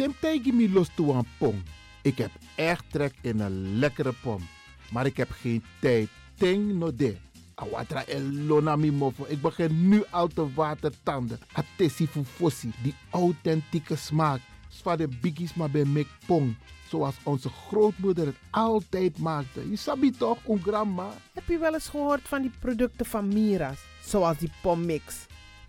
Tim tegen me los toe aan pom. Ik heb echt trek in een lekkere pom. Maar ik heb geen tijd. Ting no de. Awatra elona mi mofo. Ik begin nu al te watertanden. Atesi fufosi. Die authentieke smaak. Zwa de biggies maar bij mek pong. Zoals onze grootmoeder het altijd maakte. Je sabi toch, een grandma? Heb je wel eens gehoord van die producten van Mira's? Zoals die pommix.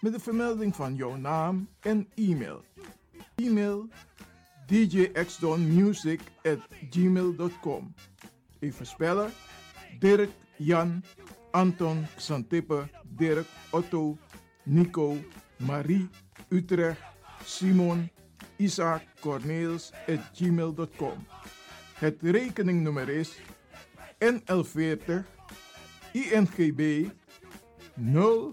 Met de vermelding van jouw naam en e-mail. E-mail djxdonmusic at gmail.com Even spellen. Dirk, Jan, Anton, Xantippe, Dirk, Otto, Nico, Marie, Utrecht, Simon, Isaac, Corneels at gmail.com. Het rekeningnummer is NL40 INGB 0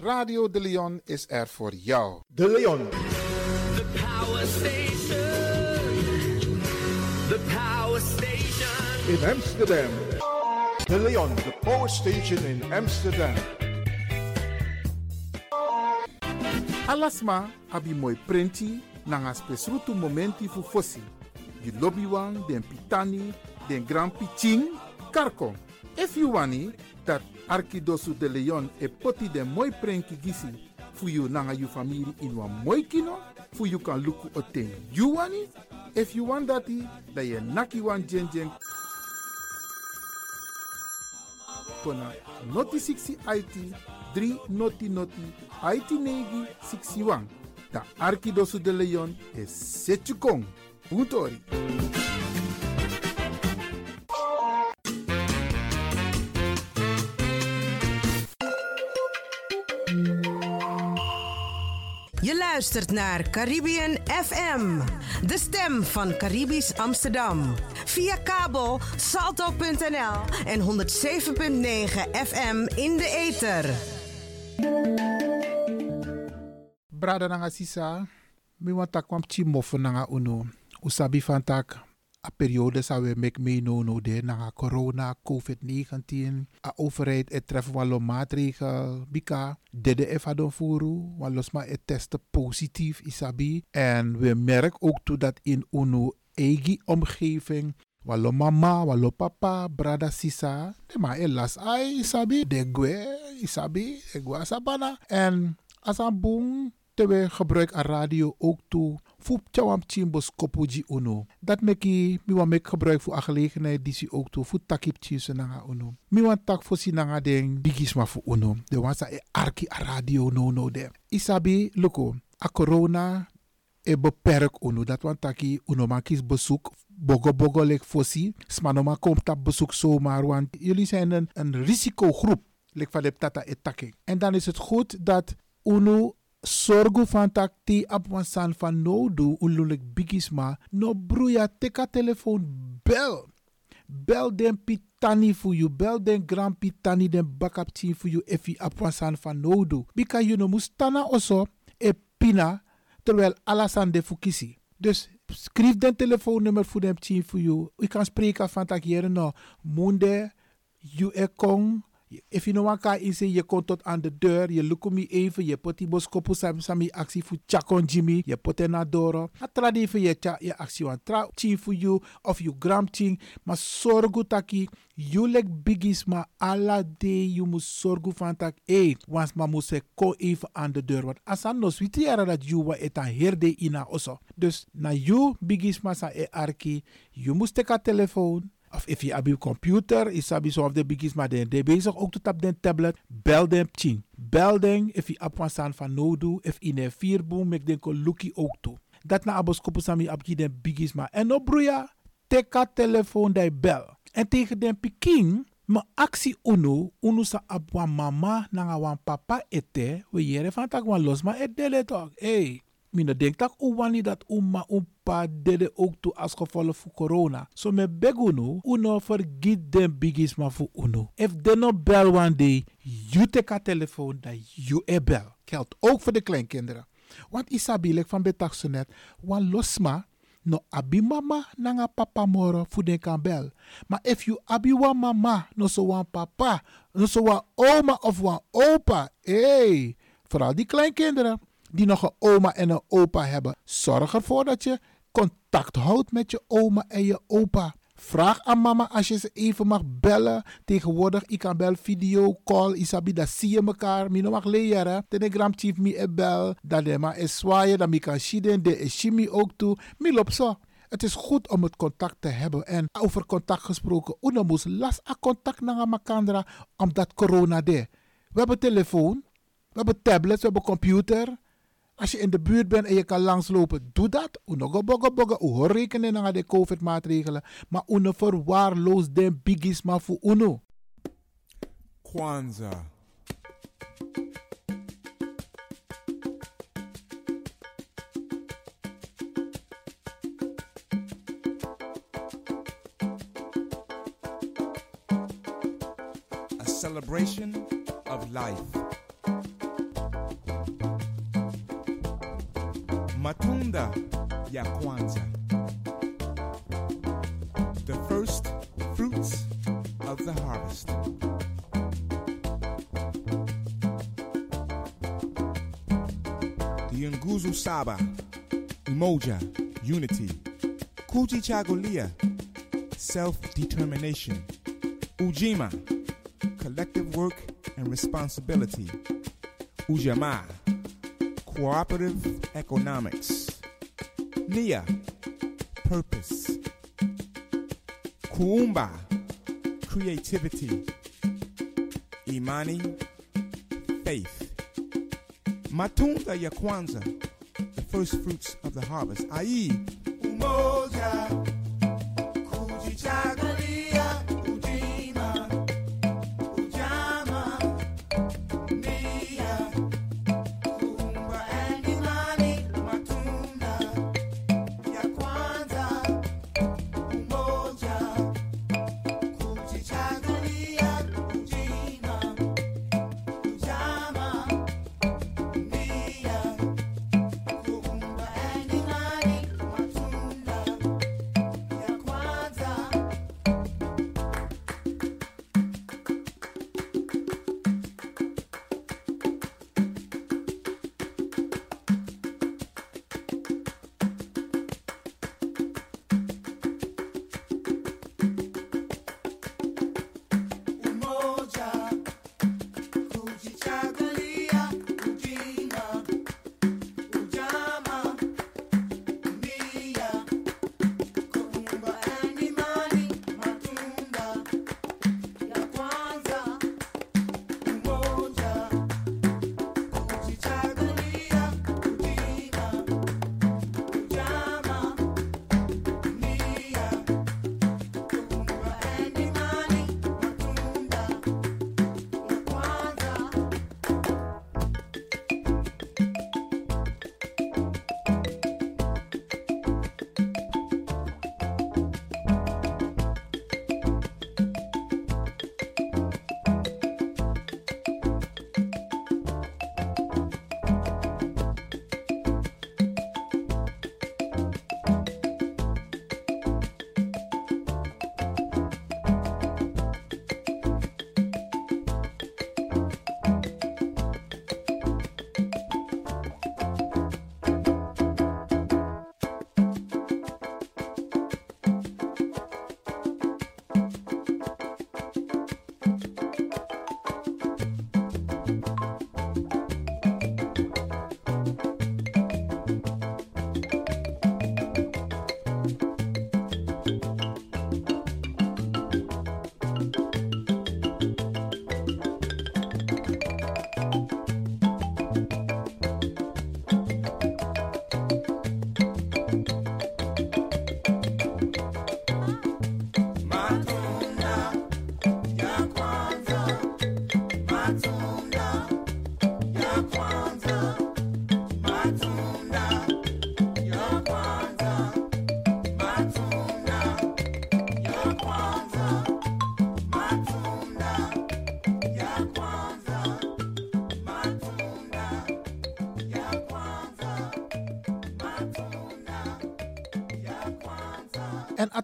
Radio De Leon is er voor jou. De Leon. The power station. The power station. in Amsterdam. De Leon, the power station in Amsterdam. Alasma abi moi prenti nanga spesrutu momenti fu fosi. Di lobby wan, den pitani, den grand piching, karko. If you wani, dat Arkidosu de Leon e poti den moi prenki gisi fu you nanga you family in wan moi kino, fu you kan luku o ten you wani. If you want dati, da ye naki wan jen jen kona noti 60 IT 3 noti noti IT negi 61. Da Arkidosu de Leon e setjukong. Puntori. Luistert naar Caribbean FM, de stem van Caribisch Amsterdam. Via kabel salto.nl en 107.9 FM in de ether. Brada nanga sisa, mi wan tak kwam chimofu nanga uno. Usabi van tak, a periode sa we mek me no no nanga corona, COVID-19. A overheid et tref walo maatregel, bika, dede efa don furu, walos ma et testen positief isabi. En we merk ook toe dat in uno eigen omgeving Walo mama, walo papa, brada sisa. De ma las ai, isabi. De gwe, isabi. De gwe asabana. En as een boom, te we gebruik a radio ook toe. Fup chawam chimbos kopuji uno. Dat meki, mi wan mek gebruik voor a gelegenheid die si ook toe. Fu takip chise nanga uno. Mi wan tak voor si nanga den bigisma voor uno. De wan sa e arki a radio no no de. Isabi, loko, a corona e beperk uno. Dat wan taki uno man kies bezoek. Bogo bogo lek fossi. Smanoma komt op bezoek zomaar. Want jullie zijn een, een risicogroep. Lek van de tata etake. En dan is het goed dat uno sorgu van tak ti ap wan san van no ululik bigisma. No broeia teka telefoon bel. Bel den pitani voor you. Bel den grand pitani den team voor you. If you ap wan san van no do. Bika you no mustana oso e pina. Terwijl alasan de fukisi. Dus schrijf den telefoonnummer voor dem team voor you. U kan spreken van tak hier no. Munde, you e. If you know wat kan inzien, je komt tot aan de deur. Je lukt me even. Je pot die boskopu sami sami actie voor chakon Jimmy. Je pot er naar doro. Atra even je cha je actie wan tra team voor you of you gram team. Maar zorgu taki. You lek bigis maar alla day you moet zorgu van tak. Hey, wans ma moet se ko even aan de deur. Want asan no switi era dat you wa etan herde ina oso. Dus na you bigis maar sa e arki. You moet teka telefoon. Of if je je computer is sabi zo of de biggies maar de de bezig ook tot op de tablet. Bel dem ching. Bel dem if je op van no do. If in een vierboom mek den ko luki ook toe. Dat na abos kopu sami op de biggies maar. En no broeia. Teka telefoon die bel. En tegen den piking. Ma actie uno, uno sa abwa mama nanga wan papa ete, we jere van tak wan los ma et dele toch. Hey, Mina denk dat u wani dat uma umpa dede ook toe als gevolg van corona. So me begunu, uno forget den bigis ma fu uno. If de no bel one day, you take a telefoon dat you e bel. Geldt ook voor de kleinkinderen. Want isabi, like van betakso net, wan losma, no abi mama nanga papa moro fu den kan bel. Maar if you abi wan mama, no so wan papa, no so wan oma of wan opa, hey, vooral die kleinkinderen die nog een oma en een opa hebben, zorg ervoor dat je contact houdt met je oma en je opa. Vraag aan mama als je ze even mag bellen. Tegenwoordig, ik kan bel video, call, isabi, dat zie je elkaar. Mino mag leren. Telegram chief mi e bel. Dat de ma is zwaaien, dat mi kan shiden, de is shimi ook toe. Mi zo. Het is goed om het contact te hebben. En over contact gesproken, uno moest last a contact naar makandra, omdat corona de. We hebben telefoon, we hebben tablets, we hebben computer. Als je in de buurt bent en je kan langslopen, doe dat. Uno go bogo bogo. Rekenen naar de COVID-maatregelen. Maar uno verwaarloos den biggies maar voor uno. A celebration of life. Matunda ya Kwanzaa. The first fruits of the harvest. The Nguzu Saba, Umoja, Unity, Kuji Chagolia, Self Determination, Ujima, Collective Work and Responsibility, Ujamaa, Cooperative Economics, Nia, Purpose, Kuumba, Creativity, Imani, Faith. Matunda ya Kwanzaa, the first fruits of the harvest, i.e., Umoja,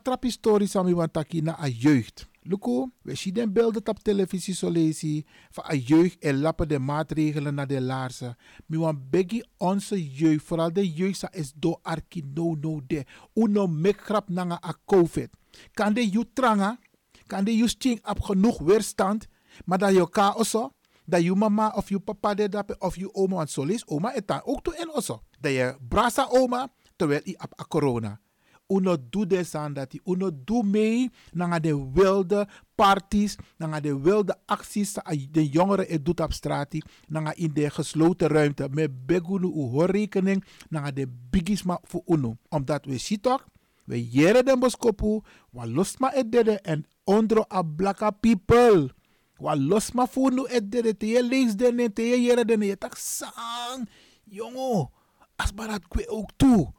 En atrap historie sami wan taki na a jeugd. Luko, we zien den beelden op televisie zo lezen van a jeugd en lappen de maatregelen naar de laarzen. Mi wan begi onze jeugd, vooral de jeugd sa is do arki no no de. Uno mek grap nanga a covid. Kan de you tranga, kan de you sting op genoeg weerstand, maar dat je ka oso, dat je mama of je papa de dape of je oma, want zo lees oma etan ook toe in oso. Dat je brasa oma, terwijl je op a corona uno doe des aan dat uno doe mee naar de wilde parties, naar de wilde acties de jongeren het doet op straat, naar in de gesloten ruimte. Met begunu u rekening naar de bigisma voor uno. Omdat we zien toch, we jere den boskopu, wa losma et dede en ondro a blaka people. Wa losma voor nu et dede, te je lees den te je jere den, je tak sang. Jongo, as barat kwe ook toe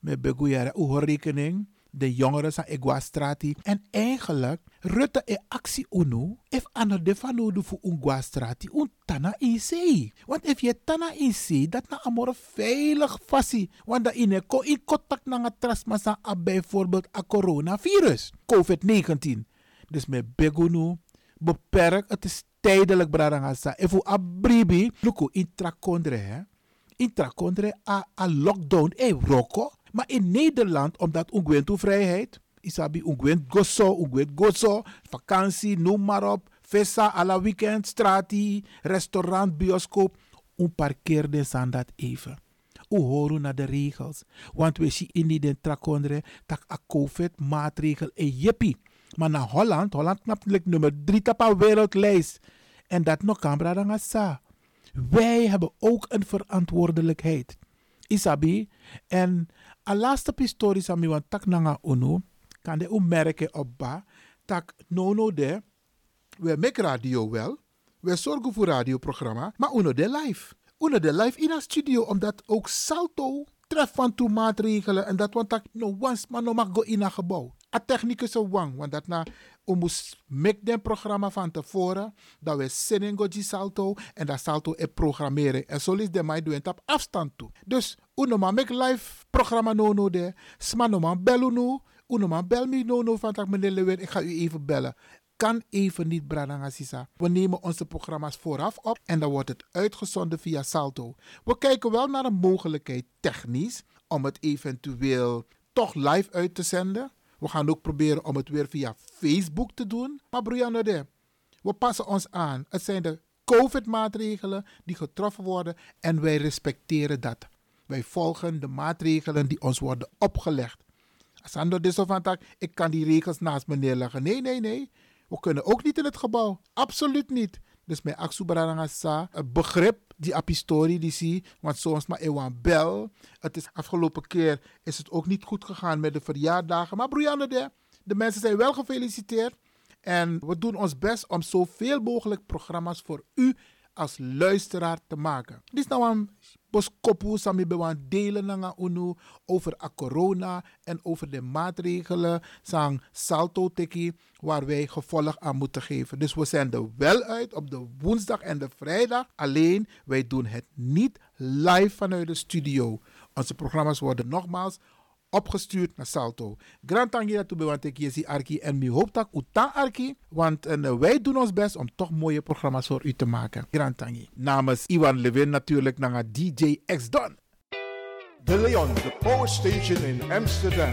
met Begoeiere rekening de jongeren zijn Iguastrati. En eigenlijk, Rutte e actie uno, if ano de fanodu fu Iguastrati, un tana in zee. Want if je tana in zee, dat na amore veilig fasi. Want da ine ko in contact na nga trasmasa bijvoorbeeld a coronavirus, COVID-19. Dus met Begunu, beperk, het is tijdelijk bradangasa. If u abribi, luku intrakondre, hè. Intrakondre a, a lockdown, e roko. Maar in Nederland, omdat ungwentu vrijheid, isabi ungwent gozo, ungwent gozo, vakantie, noem maar op, festa, alla weekend, strati, restaurant, bioscoop, un parkeerde aan dat even. U horen naar de regels. Want we zien in die trakondre dat a COVID maatregel e jippie. Maar naar Holland, Holland natuurlijk nummer drie op wereldlijst. En dat nog kan sa. Wij hebben ook een verantwoordelijkheid. Isabi. En a laatste pistori sami wan tak nanga uno, kan de merken op ba, tak nono de, we make radio wel, we zorgen voor radioprogramma, maar uno de live. Uno de live in een studio, omdat ook Salto treft van toe maatregelen en dat want tak no once maar no mag go in een gebouw. A technicus wang, want dat na moest make den programma van tevoren, dat we zin go salto en dat salto e programmeren. En zo is de mij doen op afstand toe. Dus, uno ma make live programma no no de, sma no man bellen no, uno ma bel me no no van tak meneer Lewin, ik ga u even bellen kan even niet Brananga Sisa. We nemen onze programma's vooraf op en dan wordt het uitgezonden via Salto. We kijken wel naar een mogelijkheid technisch om het eventueel toch live uit te zenden. We gaan ook proberen om het weer via Facebook te doen. Maar Brianna, we passen ons aan. Het zijn de COVID-maatregelen die getroffen worden en wij respecteren dat. Wij volgen de maatregelen die ons worden opgelegd. Sando de van ik kan die regels naast me neerleggen. Nee, nee, nee. We kunnen ook niet in het gebouw. Absoluut niet. Dus mijn Aksubarangasa, het begrip die apistorie die zie, want soms maar ewan bel. Het is afgelopen keer is het ook niet goed gegaan met de verjaardagen. Maar Brianne, de, de mensen zijn wel gefeliciteerd. En we doen ons best om zoveel mogelijk programma's voor u als luisteraar te maken. Dit is nou een boskopu sami bewan delen over corona en over de maatregelen sang salto teki waar wij gevolg aan moeten geven. Dus we zenden wel uit op de woensdag en de vrijdag. Alleen wij doen het niet live vanuit de studio. Onze programma's worden nogmaals opgestuurd naar Salto. Grand want ik je arki en mi hoop u ta arki, want en, wij doen ons best om toch mooie programma's voor u te maken. Grand tangi. Namens Iwan Levin natuurlijk naar DJ X Don. De Leon, the power station in Amsterdam.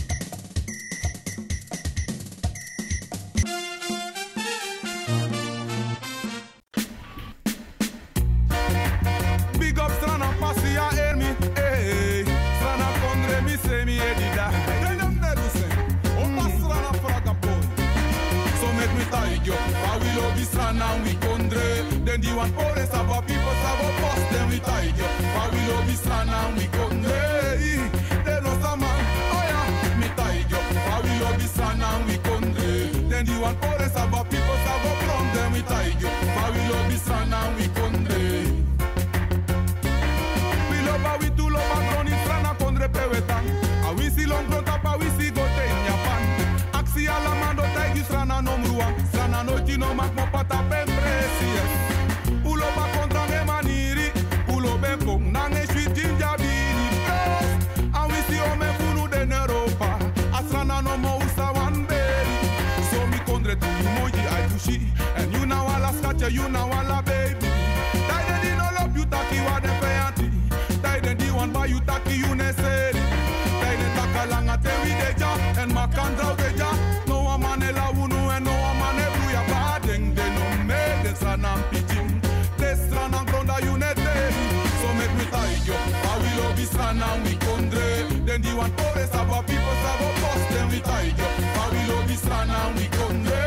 I will love this strana we kondre. Then di wan pore sabo people sabo boss. Then we tie yo. I will love this strana we kondre.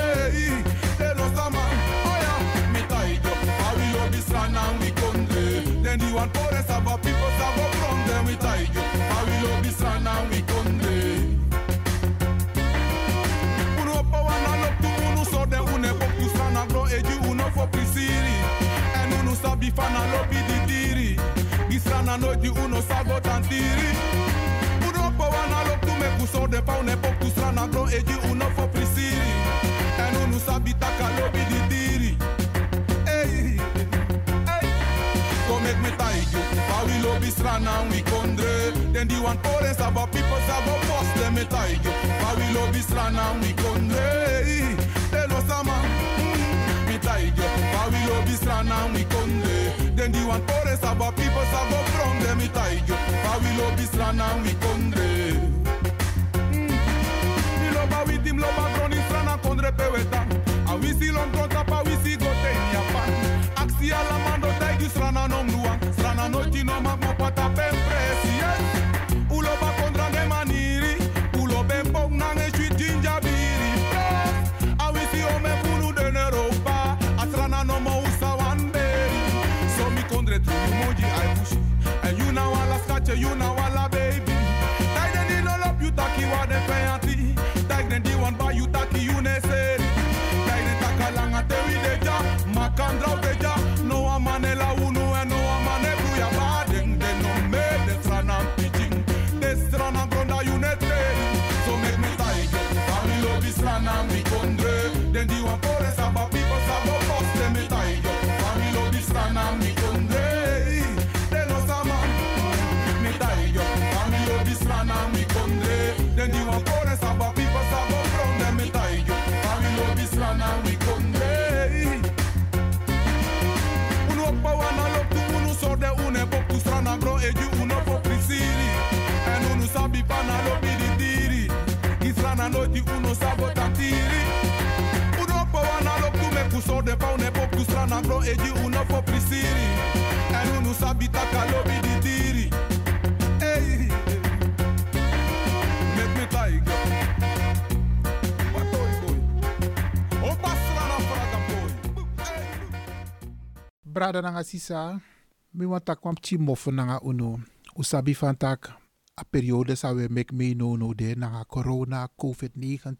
De no sama. Oh yeah. Me tie yo. I will love this strana we kondre. Then di wan pore sabo people sabo from. Then we tie yo. I will love this strana we kondre. Uno pa wana lop tu unu so de une pok tu strana gro eji uno fo prisiri. En unu sabi fana lopi di diri. Di strana nooit di uno sago tantiri. Uno pa wana lop tu me kuso de pa une pok tu strana gro eji uno fo prisiri. En unu sabi taka lopi di diri. Hey, hey. Go make me tie you. How we love this strana we kondre. Then the one pore sabo people sabo boss them me tie you. How we love this strana we kondre. Tell us sama. mm, Me tie you. How we love this strana we kondre. them the one chorus about people so from them it I go. I love this land and we country. Mm. Me love with him love from this land and country peweta. And we see long count up we see go ten yapan. Axi alamando tai this land and um luan. No ti no mag mo pata pempres. Makandra deja. No a eju uno fo prisiri. En unu sabi pana lopi di diri. Di strana no di uno sabo tantiri. Uno pa wana lop tu me kuso de pa une pok tu strana gro eju uno fo prisiri. En unu sabi taka diri. Hey, make me tiger. Brada nanga sisa mi wan tak kwam chi mofu nanga uno usabi van tak a periode sa we mek me no no de nanga corona covid-19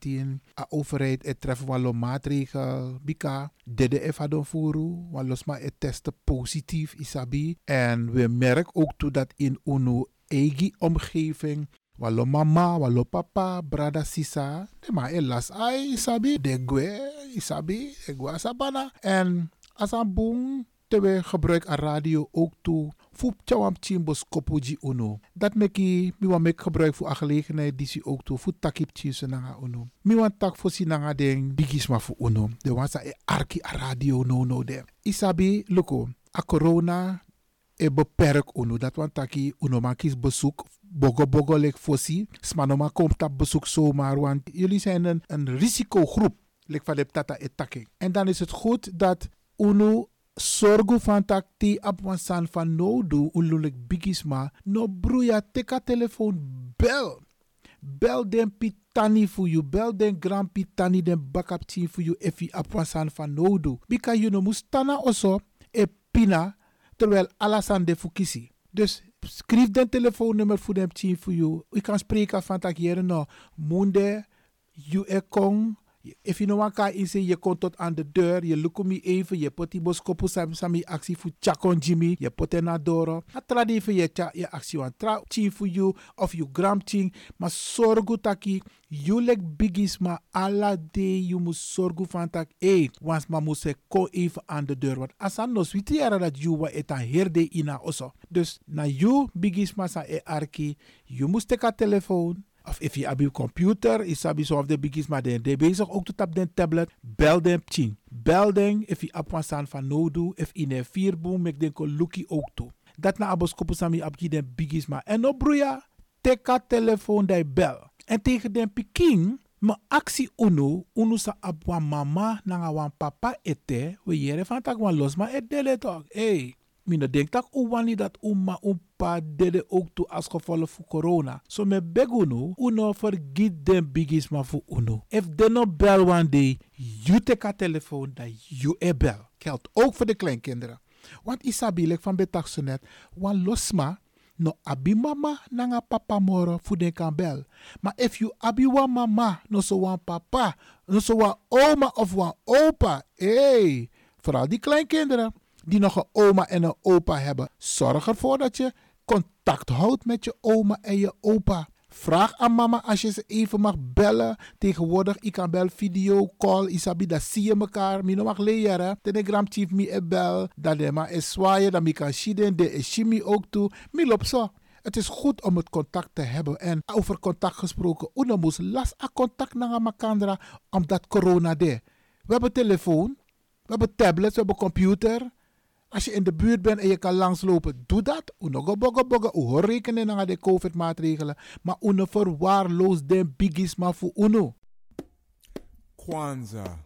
a overheid et tref walo maatregel bika dede efa don furu walos ma et teste positief isabi en we merk ook toe dat in uno egi omgeving Walo mama, walo papa, brada sisa. De ma elas ai isabi. De gwe isabi. De gwe asabana. En asabung Terwijl gebruik a radio ook toe. Voep chawam chimbo skopuji uno. Dat meki, mi wan mek gebruik voor a gelegenheid die si ook toe. Voet takip chimse nanga uno. Mi wan tak si nanga den bigisma voor uno. De wan sa e arki a radio no no de. Isabi, luko, a corona e beperk uno. Dat wan taki uno makis bezoek. Bogo bogo lek fossi. Smanoma komt op bezoek zomaar. Want jullie zijn een, een risicogroep. Lek van de tata etake. En dan is het goed dat uno sorgu van tak ti ap wan san van no do ululik bigisma. No bruya teka telefoon bel. Bel den pitani voor you. Bel den grand pitani den backup team voor you you ap wan san van no do. Bika you no mustana oso e pina terwijl alasan de fukisi. Dus schrijf den telefoonnummer voor dem team voor you. U kan spreken van tak no. Munde, you e kong. If you no wan ka in je komt tot aan de deur, je lukt me even, je put die boskopu sami sami actie voor chakon Jimmy, je put na doro. Atra even je je actie wan tra ching voor you of you gram ching, maar sorgu taki you lek bigis ma alla day you moet zorgen van tak eh wans ma moet se ko even aan de deur want asan no switi era dat you wa etan herde ina oso. Dus na you bigis ma sa e arki, you moet teka telefoon of if je op computer is sabi zo of de bigis maar de de bezig ook tot op de tablet. Bel dem ching bel den if je op wan van no do if in een vierboom mek den ko luki ook toe. Dat na abos kopu sami op den bigis maar en no broeia teka telefoon dai bel. En tegen den pikin ma actie uno uno sa ab wan mama na wan papa ete we yere van tak wan los ma et dele toch. Hey Mina denk dat u wani dat u ma un pa dede ook toe als gevolg van corona. So me begunu, uno vergiet den bigis ma fu uno. If de no bel one day, you take a telefoon, dat you e bel. Geldt ook voor de kleinkinderen. Want isabilek van betakso net, wan losma, no abi mama nanga papa moro fu den kan bel. Maar if you abi wan mama, no so wan papa, no so wan oma of wan opa, hey, vooral die kleinkinderen die nog een oma en een opa hebben, zorg ervoor dat je contact houdt met je oma en je opa. Vraag aan mama als je ze even mag bellen. Tegenwoordig, ik kan bel video, call, isabi, dat zie je elkaar. Mino mag leren. Telegram chief me e bel. Dat de ma is zwaaien, dat mi kan shiden, de is shimi ook toe. Zo. Het is goed om het contact te hebben. En over contact gesproken, una moest las a contact naar makandra, omdat corona de. We hebben telefoon, we hebben tablets, we hebben computer. Als je in de buurt bent en je kan langslopen, doe dat. Uno bogo bogo. Uno rekenen naar de COVID-maatregelen. Maar uno verwaarloos de biggies maar voor uno. Kwanzaa.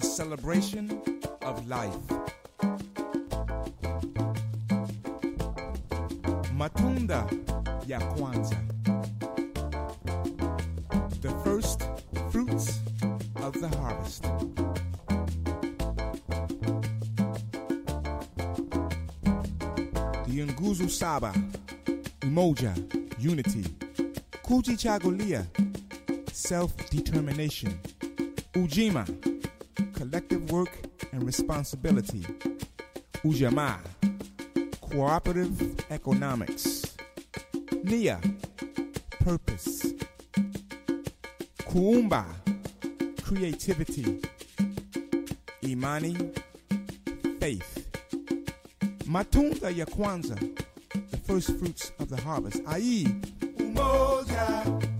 Celebration of life. Matunda ya Kwanzaa. The first fruits of the harvest. The Nguzu Saba, Umoja, Unity, Kuji Chagolia, Self Determination, Ujima, Collective Work and Responsibility, Ujamaa, Cooperative Economics, Nia, Purpose, Kuumba, Creativity, Imani, Faith, Matunda ya Kwanzaa, the first fruits of the harvest, i.e., Umoja,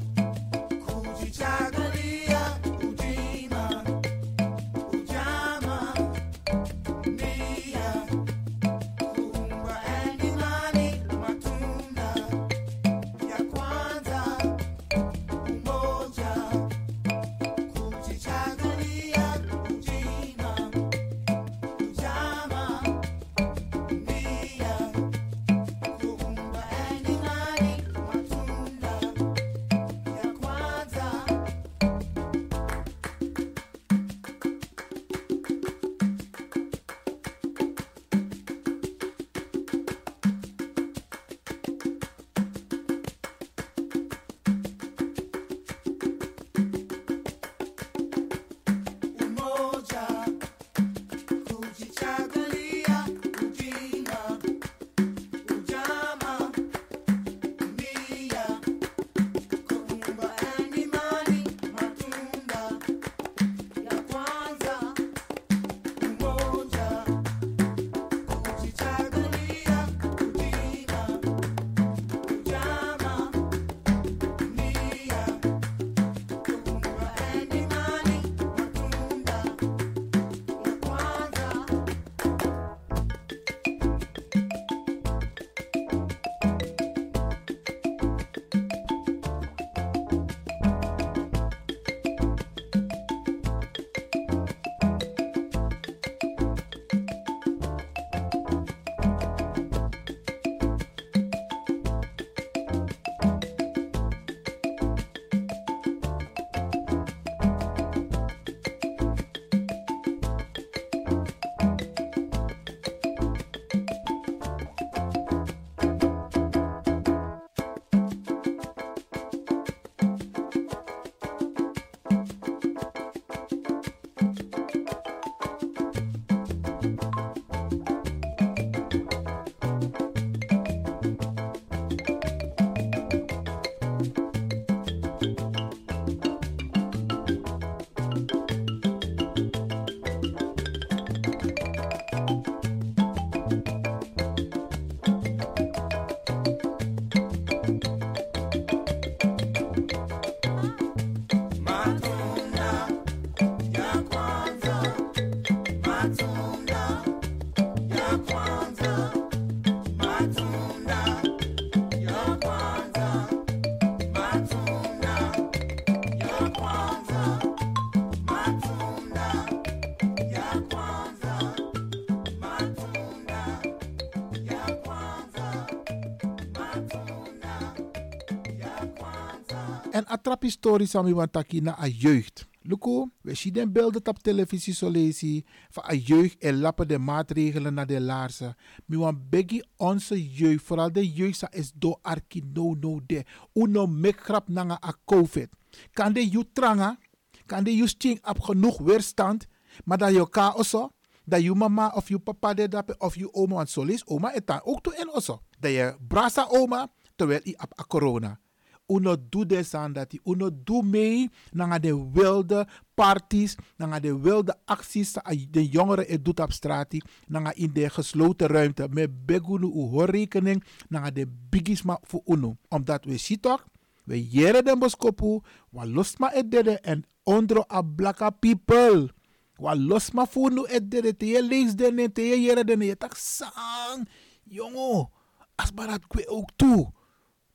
Kwanza En atrapi stories aan want taki na a jeugd. Luko, we zien den beelden op televisie zo lezen van a jeugd en lappen de maatregelen naar de laarzen. Mi wan begi onze jeugd, vooral de jeugd sa is do arki no no de. Uno mek grap nanga a covid. Kan de you tranga, kan de you sting op genoeg weerstand, maar dat je ka oso, dat je mama of je papa de dape of je oma, want zo lees oma etan ook toe in oso. Dat je brasa oma, terwijl je op a corona uno doe des aan dat die uno doe mee naar de wilde parties, naar de wilde acties. De jongeren het doet op straat, naar in de gesloten ruimte. Met begunu u hoor rekening naar de bigisma voor uno. Omdat we zien toch, we jere den boskopu, wa losma et dede en ondro a blaka people. Wa losma voor nu et dede, te je lees den, te je jere den, je tak sang, jongo, as barat kwe ook toe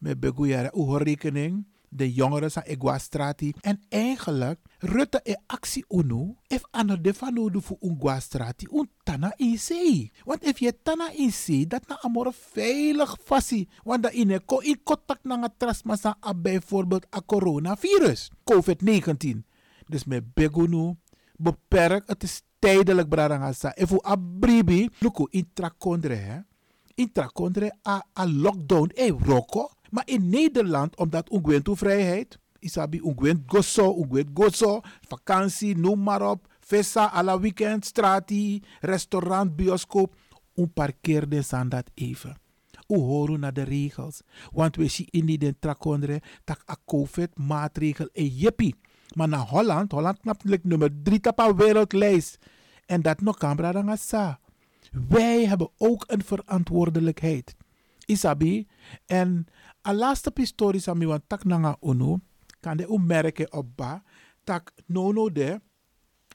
met Begoeiere hoor rekening, de jongeren van Iguastrati. En eigenlijk, Rutte e actie uno, if ano de van nodig voor Iguastrati, un tana in zee. Want if je tana in zee, dat na amor veilig fassi. Want dat in ko in contact na trasmasa bijvoorbeeld a coronavirus, COVID-19. Dus met Begunu, beperkt, het is tijdelijk bradangasa. If u abribi, luku intrakondre, hè. Intrakondre a, a lockdown, e roko. Maar in Nederland, omdat ungwentu vrijheid, isabi ungwent gozo, ungwent gozo, vakantie, noem maar op, festa, alla weekend, strati, restaurant, bioscoop, un parkeerde aan dat even. U horen naar de regels. Want we zien in die trakondre dat a COVID maatregel en jeppie. Maar naar Holland, Holland knapt nummer drie op wereldlijst. En dat nog kan dan sa. Wij hebben ook een verantwoordelijkheid. Isabi. En a laatste pistori sami wan tak nanga unu. Kan de merken op ba. Tak nono de.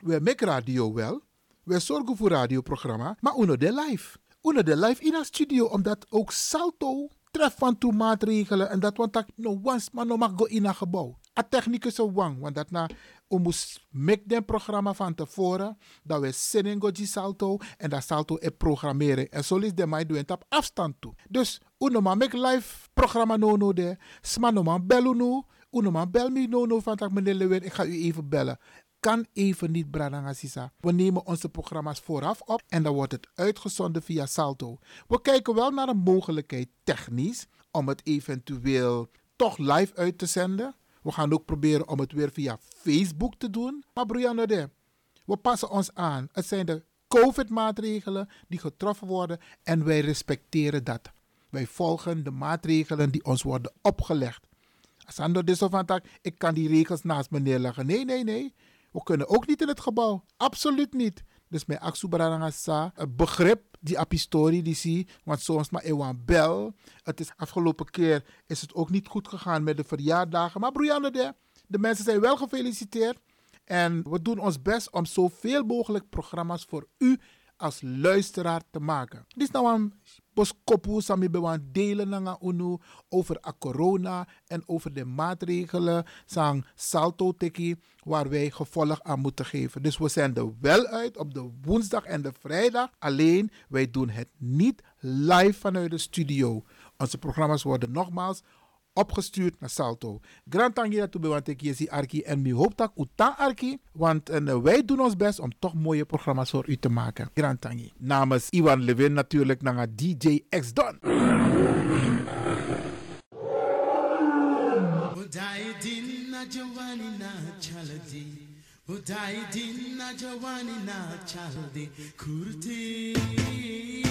We make radio wel. We zorgen voor radioprogramma. Maar uno de live. Uno de live in een studio. Omdat ook Salto treft van toe maatregelen. En dat want tak no once maar no mag go in een gebouw. A technicus wang. Want dat na. We moest make den programma van tevoren. Dat we zenden go Salto. En dat Salto e programmeren. En zo is de mij doen op afstand toe. Dus ma make live programma no no de. Sma no man bel uno. Uno ma bel me no no van tak meneer. Ik ga u even bellen. Kan even niet Bradanga Sisa. We nemen onze programma's vooraf op en dan wordt het uitgezonden via Salto. We kijken wel naar een mogelijkheid technisch om het eventueel toch live uit te zenden. We gaan ook proberen om het weer via Facebook te doen. Maar Brianna de, we passen ons aan. Het zijn de COVID-maatregelen die getroffen worden en wij respecteren dat. Wij volgen de maatregelen die ons worden opgelegd. Asando de van ik kan die regels naast me neerleggen. Nee, nee, nee. We kunnen ook niet in het gebouw. Absoluut niet. Dus mijn Aksubaranga sa, een begrip die apistorie die zie, want soms maar ewan bel. Het is afgelopen keer is het ook niet goed gegaan met de verjaardagen. Maar Brianne de mensen zijn wel gefeliciteerd. En we doen ons best om zoveel mogelijk programma's voor u als luisteraar te maken. Dit is nou een boskopu sami delen unu over a corona en over de maatregelen sang salto teki waar wij gevolg aan moeten geven. Dus we zenden wel uit op de woensdag en de vrijdag. Alleen wij doen het niet live vanuit de studio. Onze programma's worden nogmaals opgestuurd naar Salto. Grand tangi dat we want ik zie Arki en mi hoop dat uta Arki, want en, wij doen ons best om toch mooie programma's voor u te maken. Grand tangi. Namens Iwan Levin natuurlijk naar DJ X Don. Budai din na jawani na chaldi Budai din na jawani na chaldi Kurti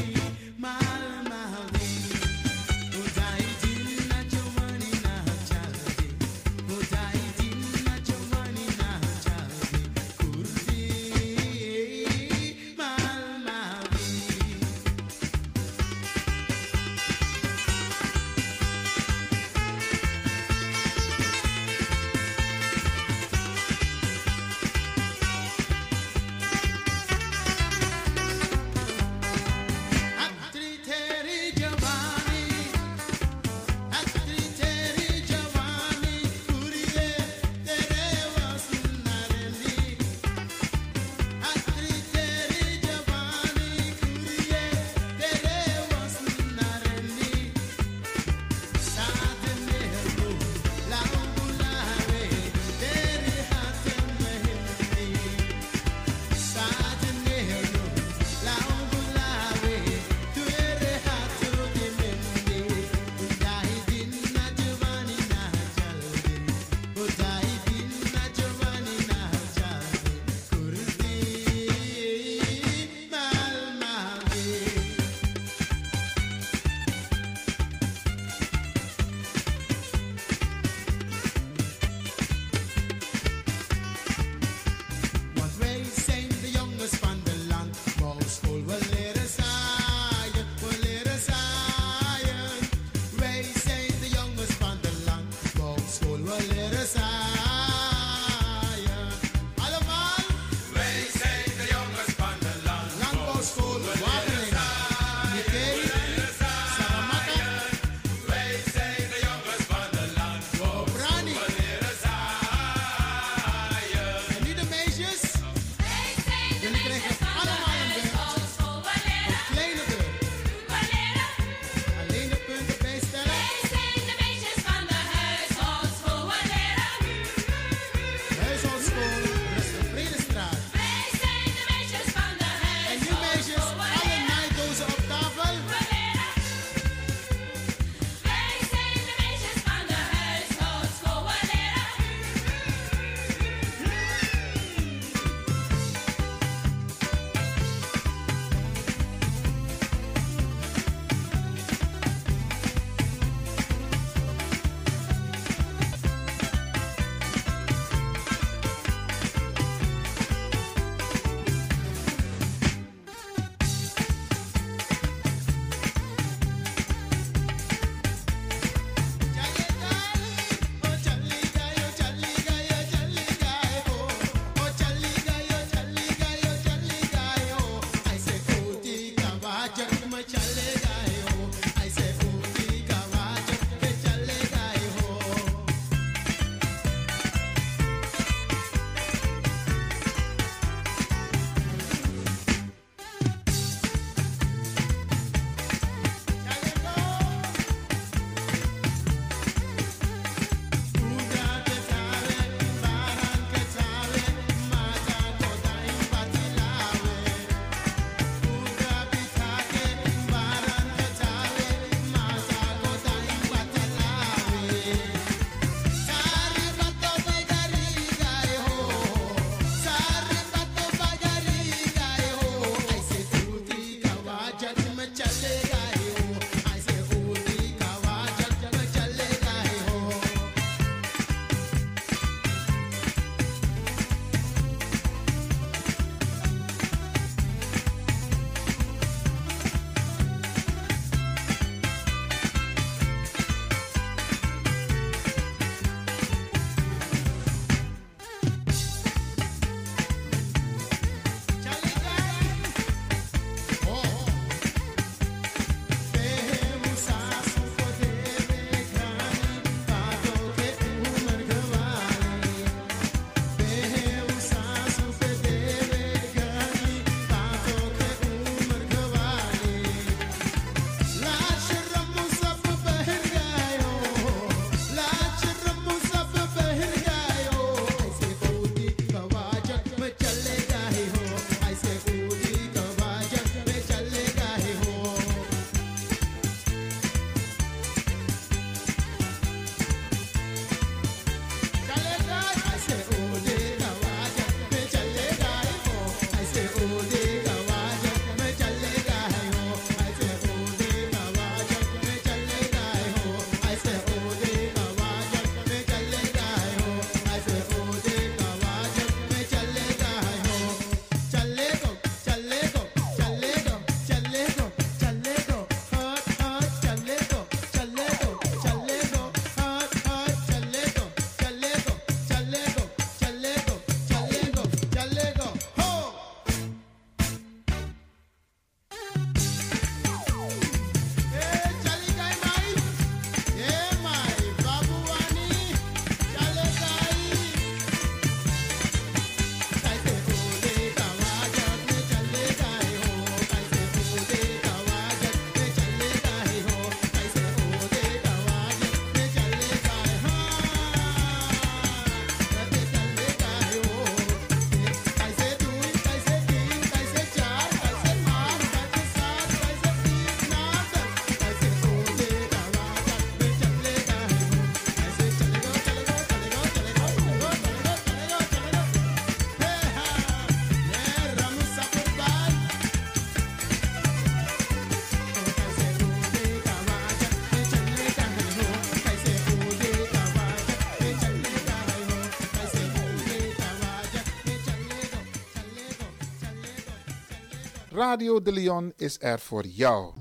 Radio de Leon is er voor jou.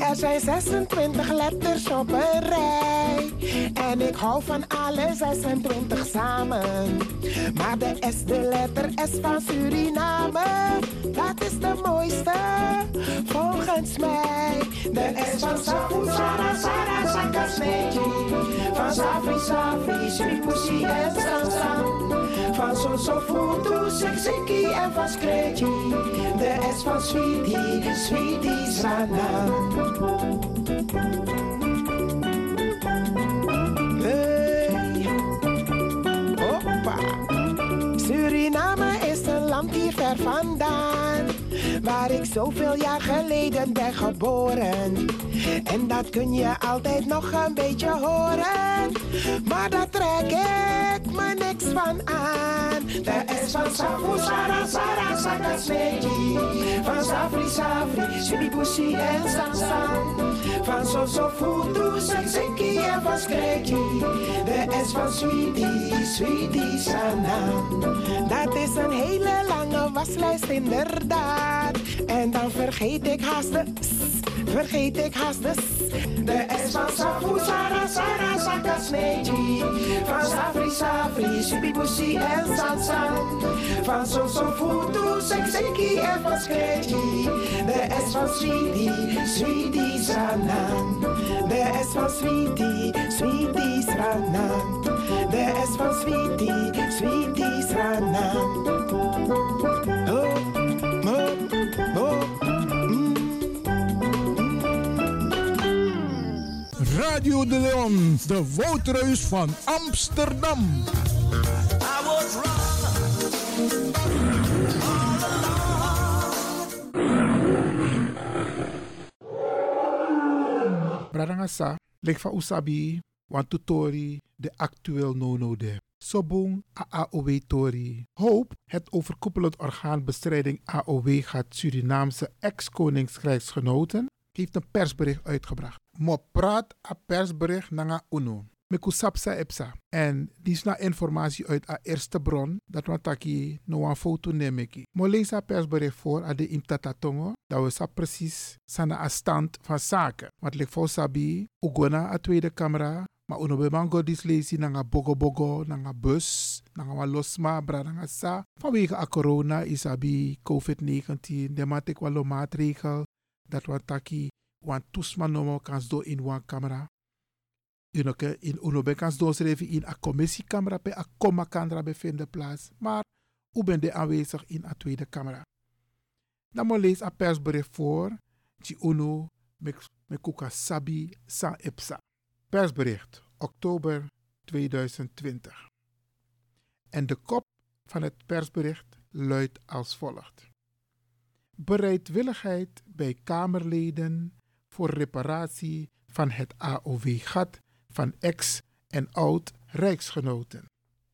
Er zijn 26 letters op een rij. En ik hou van alle 26 samen. Maar de S, de letter S van Suriname, dat is de mooiste volgens mij. De S van Safu, Sara, Sara, Saka. Van Safri, Safri, Sripusi en Sansan. Van Soso, Futu, Siksiki en van Skreetje. De S van Sweetie, Sweetie, Sana. Land hier ver vandaan. Waar ik zoveel jaar geleden ben geboren. En dat kun je altijd nog een beetje horen. Maar daar trek ik me niks van aan. De S van Safu, Sara, Sara, Saka. Van Safri, Safri, Sinibusi en Sansan. Van Soso, Futu, Sekseki en van Skreji. De S van Sweetie, Sweetie, Sana. Dat is een hele lange waslijst inderdaad. En dan vergeet ik haast de S, vergeet ik haast de S. De S van Safu, Sara, Sara, Saka, Sneji. Van Safri, Safri, Sibibusi en Sansan. Van Soso, Futu, Sekseki en van Skreji. De S van Sweetie, Sweetie, Sana. De S van Sweetie, Sweetie, Sana. De S van Sweetie, Sweetie, Sana. Radio de Leon, de Woudreus van Amsterdam. Bradangasa, lek van Usabi, want de actueel no-no de. Sobung AAOW Tori. Hoop, het overkoepelend orgaan bestrijding AOW gaat Surinaamse ex-koningskrijgsgenoten, heeft een persbericht uitgebracht. Mo praat a persbericht nanga uno. Meku sapsa epsa. En die is na informatie uit a eerste bron, dat we taki no een foto nemeki. Mo lees a persbericht voor a de imtatatongo, dat we sa precies sana a stand van zaken. Wat ligt voor sabi, ugona a tweede camera, maar uno be mango dis lezi nanga bogo bogo, nanga bus, nanga wa losma, bra nanga sa. Vanwege a corona is abi COVID-19, de matik walo maatregel, dat we taki wan tusma nomo kans do in wan camera. You know, ke, in uno ben kans do schrijven in a commissiecamera pe a komma camera bevinden plaats. Maar u bent de aanwezig in a tweede camera. Dan mo lees a persbericht voor, die uno me kuka sabi sa epsa. Persbericht, oktober 2020. En de kop van het persbericht luidt als volgt. Bereidwilligheid bij Kamerleden voor reparatie van het AOW-gat van ex- en oud-rijksgenoten.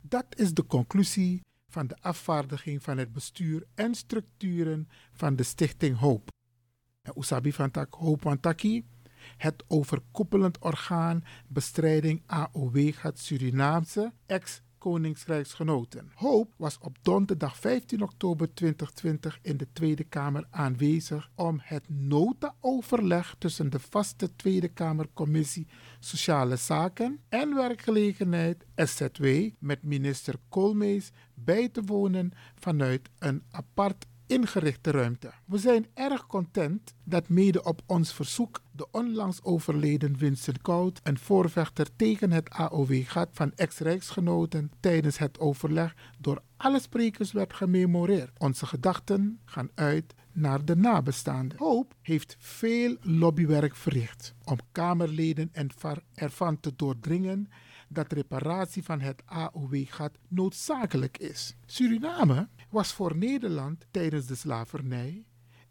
Dat is de conclusie van de afvaardiging van het bestuur en structuren van de Stichting Hoop. En Usabi van Tak Hoop Wantaki, het overkoepelend orgaan bestrijding AOW-gat Surinaamse ex- Koningsrijksgenoten. Hoop was op donderdag 15 oktober 2020 in de Tweede Kamer aanwezig om het nota-overleg tussen de vaste Tweede Kamercommissie Sociale Zaken en Werkgelegenheid SZW met minister Koolmees bij te wonen vanuit een apart ingerichte ruimte. We zijn erg content dat mede op ons verzoek de onlangs overleden Vincent Koud, een voorvechter tegen het AOW-gat van ex-rijksgenoten, tijdens het overleg door alle sprekers werd gememoreerd. Onze gedachten gaan uit naar de nabestaanden. Hoop heeft veel lobbywerk verricht om Kamerleden en ervan te doordringen dat reparatie van het AOW-gat noodzakelijk is. Suriname was voor Nederland tijdens de slavernij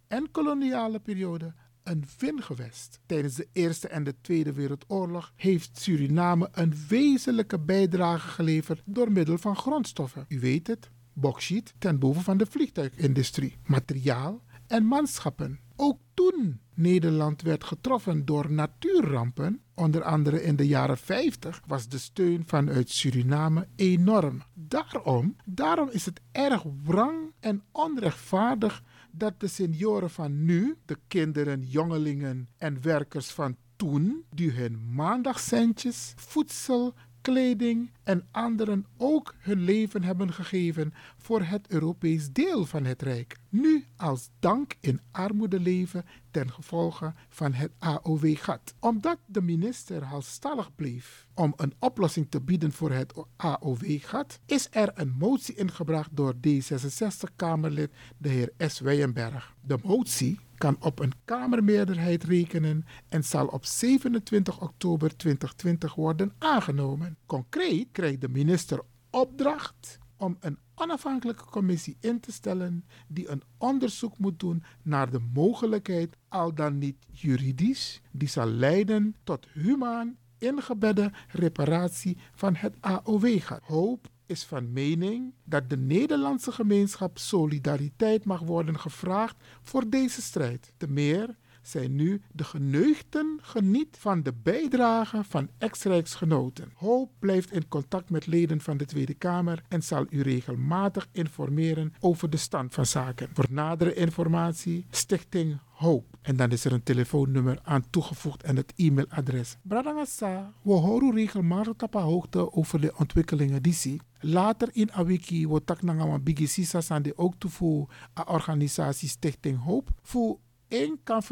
en koloniale periode een vingewest. Tijdens de Eerste en de Tweede Wereldoorlog heeft Suriname een wezenlijke bijdrage geleverd door middel van grondstoffen. U weet het, bauxiet ten behoeve van de vliegtuigindustrie, materiaal en manschappen. Ook toen Nederland werd getroffen door natuurrampen, onder andere in de jaren 50, was de steun vanuit Suriname enorm. Daarom, daarom is het erg wrang en onrechtvaardig dat de senioren van nu, de kinderen, jongelingen en werkers van toen, die hun maandagcentjes, voedsel, kleding en anderen ook hun leven hebben gegeven voor het Europees deel van het Rijk. Nu als dank in armoede leven ten gevolge van het AOW-gat. Omdat de minister halstallig bleef om een oplossing te bieden voor het AOW-gat, is er een motie ingebracht door D66-Kamerlid de heer S. Weijenberg. De motie kan op een Kamermeerderheid rekenen en zal op 27 oktober 2020 worden aangenomen. Concreet krijgt de minister opdracht om een onafhankelijke commissie in te stellen die een onderzoek moet doen naar de mogelijkheid, al dan niet juridisch, die zal leiden tot humaan ingebedde reparatie van het AOW-gat. Hoop is van mening dat de Nederlandse gemeenschap solidariteit mag worden gevraagd voor deze strijd. Te meer zijn nu de geneugten geniet van de bijdrage van ex-rijksgenoten. Hoop blijft in contact met leden van de Tweede Kamer en zal u regelmatig informeren over de stand van zaken. Voor nadere informatie, Stichting Hoop. En dan is er een telefoonnummer aan toegevoegd en het e-mailadres. Bradangasa, we horen regelmatig op de hoogte over de ontwikkelingen die zie. Later in Awiki wordt tak nanga bigi sande ook toe voor a organisatie Stichting Hoop. Voor één kan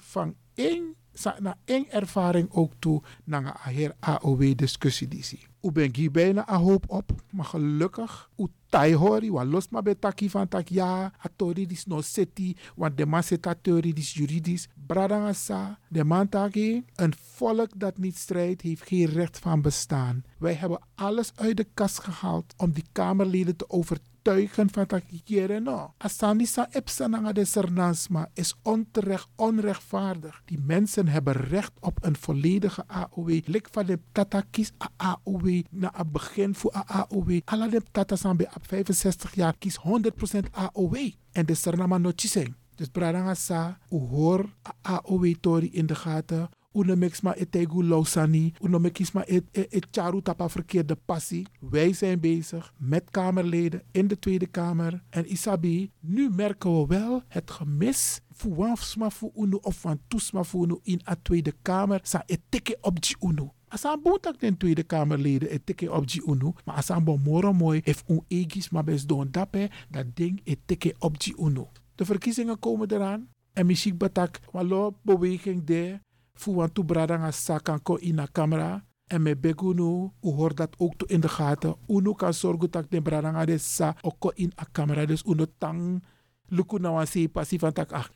van één na één ervaring ook toe naar een AOW discussie die zie. U ben hier bijna a hoop op, maar gelukkig u tai hori, wa los maar bij taki van tak ja, atori dis no city, want de man zit atori dis juridisch. Bradangasa, de man taki, een volk dat niet strijdt, heeft geen recht van bestaan. Wij hebben alles uit de kast gehaald om die Kamerleden te overtuigen van dat hier no. Asanisa epsananga de sernansma is onterecht, onrechtvaardig. Die mensen hebben recht op een volledige AOW. Lik van de tata kies AOW na het begin voor AOW. Alle de tata zijn bij 65 jaar kies 100% AOW. En de sernama no zijn. Dus bradanga sa, hoor AOW tori in de gaten. Uno mix ma etegu lausani. Uno mix ma et, et, et charu tapa verkeerde passie. Wij zijn bezig met Kamerleden in de Tweede Kamer. En Isabi, nu merken we wel het gemis wansma voor uno of van toesma voor uno in de Tweede Kamer. Sa etike op die uno. Asan boetak den Tweede Kamerleden etike op die uno. Maar asan bon moro mooi heeft un egis maar best doen dape. Dat ding etike op uno. De verkiezingen komen eraan. En misschien batak walo beweging daar. Voor want toe bradanga sakan ko in de camera. En me begunu, u hoort dat ook toe in de gaten. Uno kan zorgen dat de bradanga de sa ook in de camera. Dus uno tang luku na wan van tak ah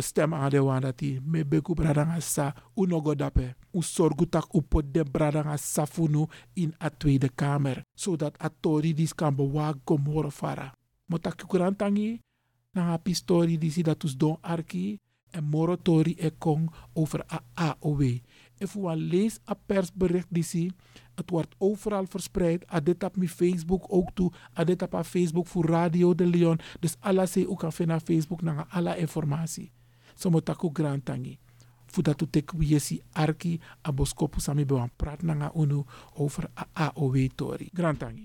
stem aan de me begu bradanga sa uno go dape. U zorgu tak u pot de bradanga sa funu in a Tweede Kamer. Zodat a tori dis kan bewaak gomoro fara. Motak kurantangi na ha pistori disi dat us don arki en moratori e kong over AOW. If u lees a persbericht die zie, het wordt overal verspreid. A dit op mijn Facebook ook toe. A dit op Facebook voor Radio de Leon. Dus alla se ook kan vinden Facebook naar alle informatie. So moet ik ook grand tangi. Voordat u tek wiesi arki a boskopu sami bewan praat naar unu over AOW tori. Grand tangi.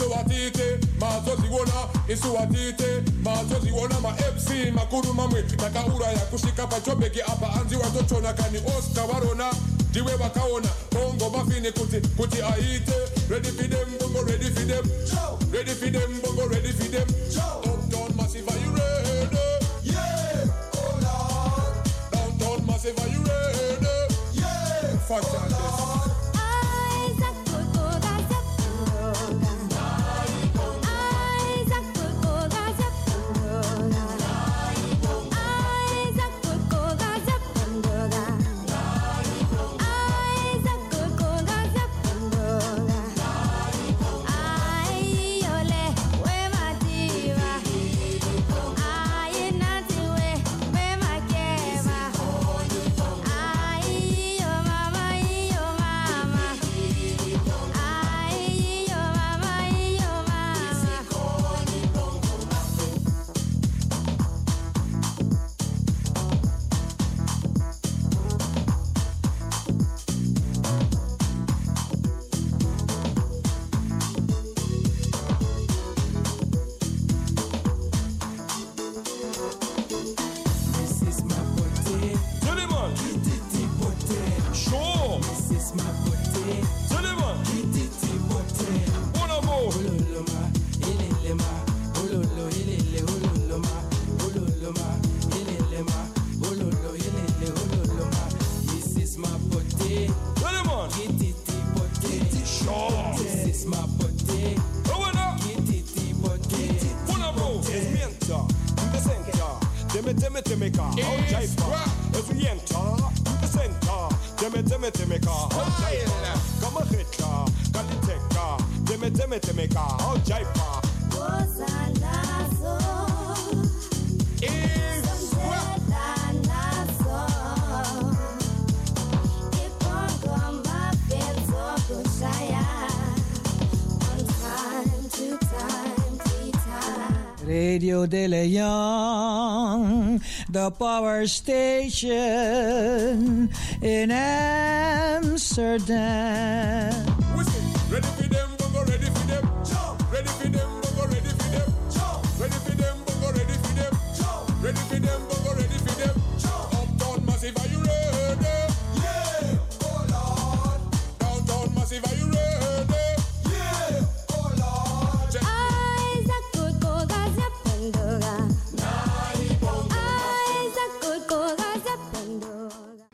Isuwatite mazoziona isuwatite mazoziona ma-fc makuru mamwe takaura yakusvika pachobheki apa anzi watotona kani oscar varona ndiwe vakaona bongo mafini kuti kuti aite. Ready for them bongo ready for them. Ready for them bongo ready for them. Uptown massive are you ready? Yeah oh lord downtown massive are you ready? Yeah fantastic This Power station in Amsterdam.